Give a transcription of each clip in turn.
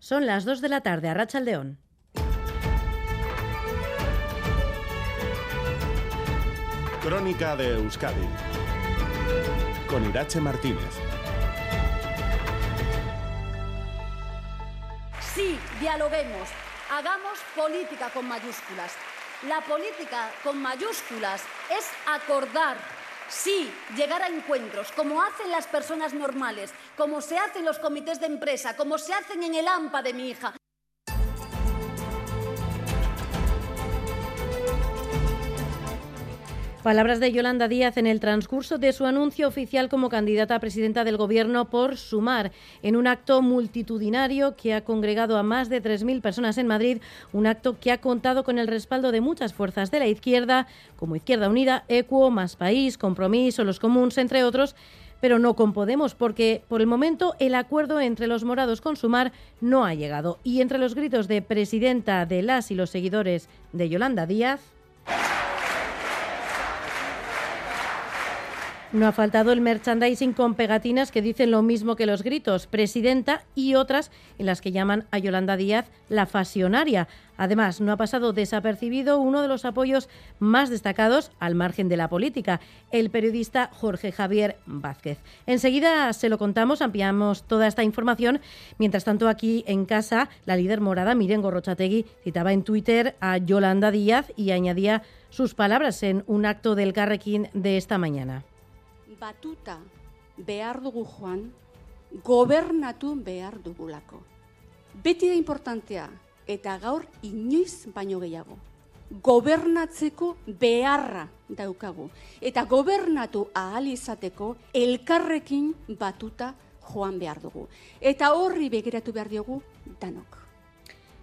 Son las 2 de la tarde a Racha León. Crónica de Euskadi con Irache Martínez. Sí, dialoguemos, hagamos política con mayúsculas. La política con mayúsculas es acordar, sí, llegar a encuentros, como hacen las personas normales, como se hacen los comités de empresa, como se hacen en el AMPA de mi hija. Palabras de Yolanda Díaz en el transcurso de su anuncio oficial como candidata a presidenta del Gobierno por Sumar, en un acto multitudinario que ha congregado a más de 3.000 personas en Madrid, un acto que ha contado con el respaldo de muchas fuerzas de la izquierda, como Izquierda Unida, Equo, Más País, Compromiso, Los Comuns, entre otros, pero no con Podemos, porque por el momento el acuerdo entre los morados con Sumar no ha llegado. Y entre los gritos de presidenta de las y los seguidores de Yolanda Díaz. No ha faltado el merchandising con pegatinas que dicen lo mismo que los gritos, presidenta y otras en las que llaman a Yolanda Díaz la fasionaria. Además, no ha pasado desapercibido uno de los apoyos más destacados al margen de la política, el periodista Jorge Javier Vázquez. Enseguida se lo contamos, ampliamos toda esta información. Mientras tanto, aquí en casa, la líder morada, Miren Gorrochategui, citaba en Twitter a Yolanda Díaz y añadía sus palabras en un acto del Carrequín de esta mañana. Batuta behar dugu joan, gobernatu behar dugulako. Beti da importantea, eta gaur inoiz baino gehiago. Gobernatzeko beharra daukagu. Eta gobernatu ahal izateko elkarrekin batuta joan behar dugu. Eta horri begiratu behar diogu danok.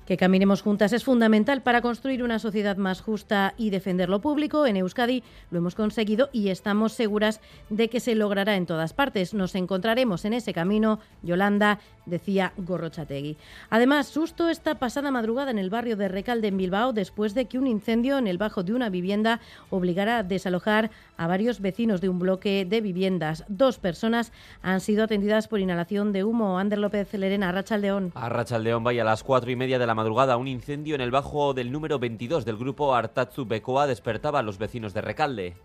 Que caminemos juntas es fundamental para construir una sociedad más justa y defender lo público. En Euskadi lo hemos conseguido y estamos seguras de que se logrará en todas partes. Nos encontraremos en ese camino, Yolanda, decía Gorrochategui. Además, susto esta pasada madrugada en el barrio de Recalde, en Bilbao, después de que un incendio en el bajo de una vivienda obligara a desalojar a varios vecinos de un bloque de viviendas. Dos personas han sido atendidas por inhalación de humo. Ander López Lerena, Arrachaldeón. Arrachaldeón, vaya a las cuatro y media de la madrugada, un incendio en el bajo del número 22 del grupo Artatzu Becoa despertaba a los vecinos de Recalde.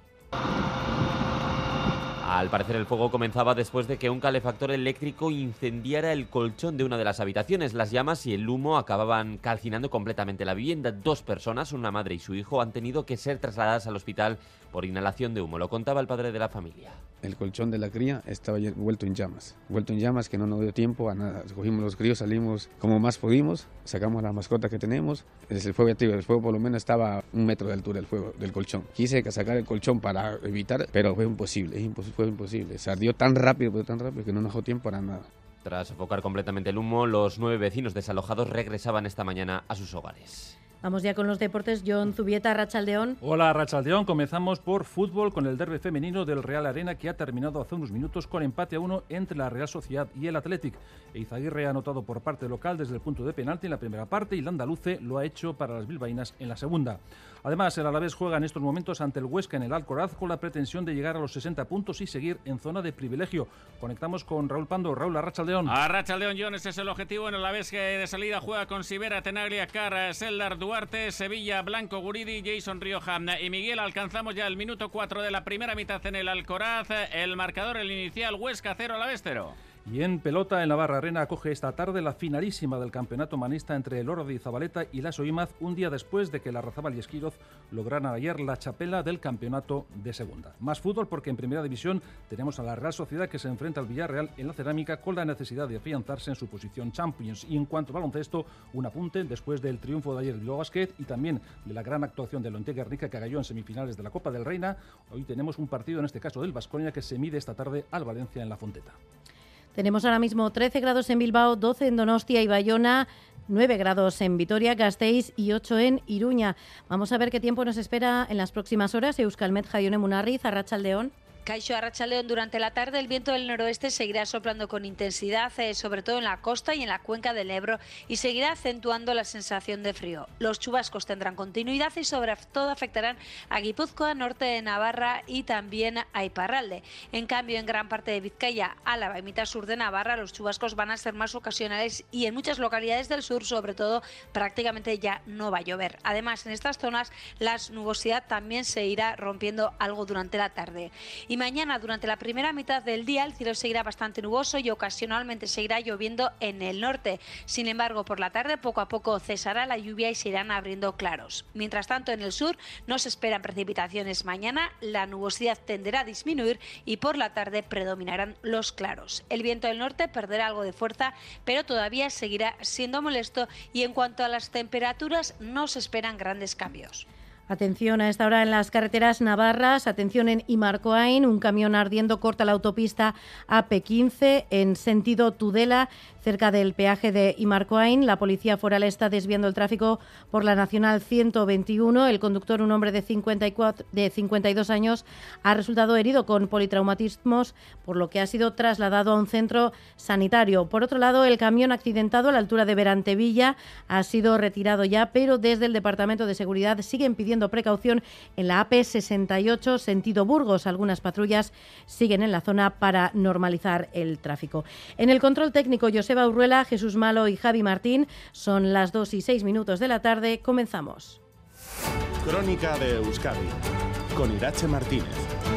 Al parecer el fuego comenzaba después de que un calefactor eléctrico incendiara el colchón de una de las habitaciones. Las llamas y el humo acababan calcinando completamente la vivienda. Dos personas, una madre y su hijo, han tenido que ser trasladadas al hospital por inhalación de humo. Lo contaba el padre de la familia. El colchón de la cría estaba vuelto en llamas, vuelto en llamas que no nos dio tiempo a nada. Cogimos los críos, salimos como más pudimos, sacamos la mascota que tenemos. El fuego, el fuego por lo menos estaba un metro de altura del fuego del colchón. Quise sacar el colchón para evitar, pero fue imposible, fue imposible. Se ardió tan rápido, pero tan rápido que no nos dejó tiempo para nada. Tras sofocar completamente el humo, los nueve vecinos desalojados regresaban esta mañana a sus hogares. Vamos ya con los deportes. John Zubieta, Rachaldeón. Hola, Rachaldeón. Comenzamos por fútbol con el derby femenino del Real Arena que ha terminado hace unos minutos con empate a uno entre la Real Sociedad y el Athletic. Eizaguirre ha anotado por parte local desde el punto de penalti en la primera parte y Landaluce lo ha hecho para las bilbaínas en la segunda. Además, el Alavés juega en estos momentos ante el Huesca en el Alcoraz con la pretensión de llegar a los 60 puntos y seguir en zona de privilegio. Conectamos con Raúl Pando. Raúl, Arrachaldeón. Arrachaldeón, John, es el objetivo. En el Alavés que de salida juega con Sibera, Tenaglia, Cara, Seldar, Duarte, Sevilla, Blanco, Guridi, Jason Rioja y Miguel. Alcanzamos ya el minuto 4 de la primera mitad en el Alcoraz. El marcador, el inicial, Huesca 0, Alavés 0. Y en pelota, en la Barra Arena, acoge esta tarde la finalísima del campeonato manista entre el Oro de Zabaleta y la Soimaz, un día después de que la Razabal y Esquiroz lograran ayer la chapela del campeonato de segunda. Más fútbol porque en primera división tenemos a la Real Sociedad que se enfrenta al Villarreal en la cerámica con la necesidad de afianzarse en su posición Champions. Y en cuanto a baloncesto, un apunte después del triunfo de ayer del Basket y también de la gran actuación de Lonte que cayó en semifinales de la Copa del Reina. Hoy tenemos un partido, en este caso del Vasconia, que se mide esta tarde al Valencia en la Fonteta. Tenemos ahora mismo 13 grados en Bilbao, 12 en Donostia y Bayona, 9 grados en Vitoria, Gasteiz y 8 en Iruña. Vamos a ver qué tiempo nos espera en las próximas horas. Euskalmet, Jaione Munarriz, Arrachaldeón. Caixo Arrachaleón durante la tarde el viento del noroeste seguirá soplando con intensidad, eh, sobre todo en la costa y en la cuenca del Ebro, y seguirá acentuando la sensación de frío. Los chubascos tendrán continuidad y sobre todo afectarán a Guipúzcoa, norte de Navarra y también a Iparralde. En cambio, en gran parte de Vizcaya, Álava y mitad sur de Navarra, los chubascos van a ser más ocasionales y en muchas localidades del sur, sobre todo, prácticamente ya no va a llover. Además, en estas zonas la nubosidad también se irá rompiendo algo durante la tarde. Y mañana, durante la primera mitad del día, el cielo seguirá bastante nuboso y ocasionalmente seguirá lloviendo en el norte. Sin embargo, por la tarde, poco a poco cesará la lluvia y se irán abriendo claros. Mientras tanto, en el sur no se esperan precipitaciones mañana, la nubosidad tenderá a disminuir y por la tarde predominarán los claros. El viento del norte perderá algo de fuerza, pero todavía seguirá siendo molesto y en cuanto a las temperaturas no se esperan grandes cambios. Atención a esta hora en las carreteras navarras, atención en Imarcoain, un camión ardiendo corta la autopista AP15 en sentido Tudela, cerca del peaje de Imarcoain. La policía foral está desviando el tráfico por la Nacional 121. El conductor, un hombre de, 54, de 52 años, ha resultado herido con politraumatismos, por lo que ha sido trasladado a un centro sanitario. Por otro lado, el camión accidentado a la altura de Berantevilla ha sido retirado ya, pero desde el Departamento de Seguridad siguen precaución en la AP68 sentido Burgos. Algunas patrullas siguen en la zona para normalizar el tráfico. En el control técnico, Joseba Urruela, Jesús Malo y Javi Martín. Son las 2 y 6 minutos de la tarde. Comenzamos. Crónica de Euskadi con Irache Martínez.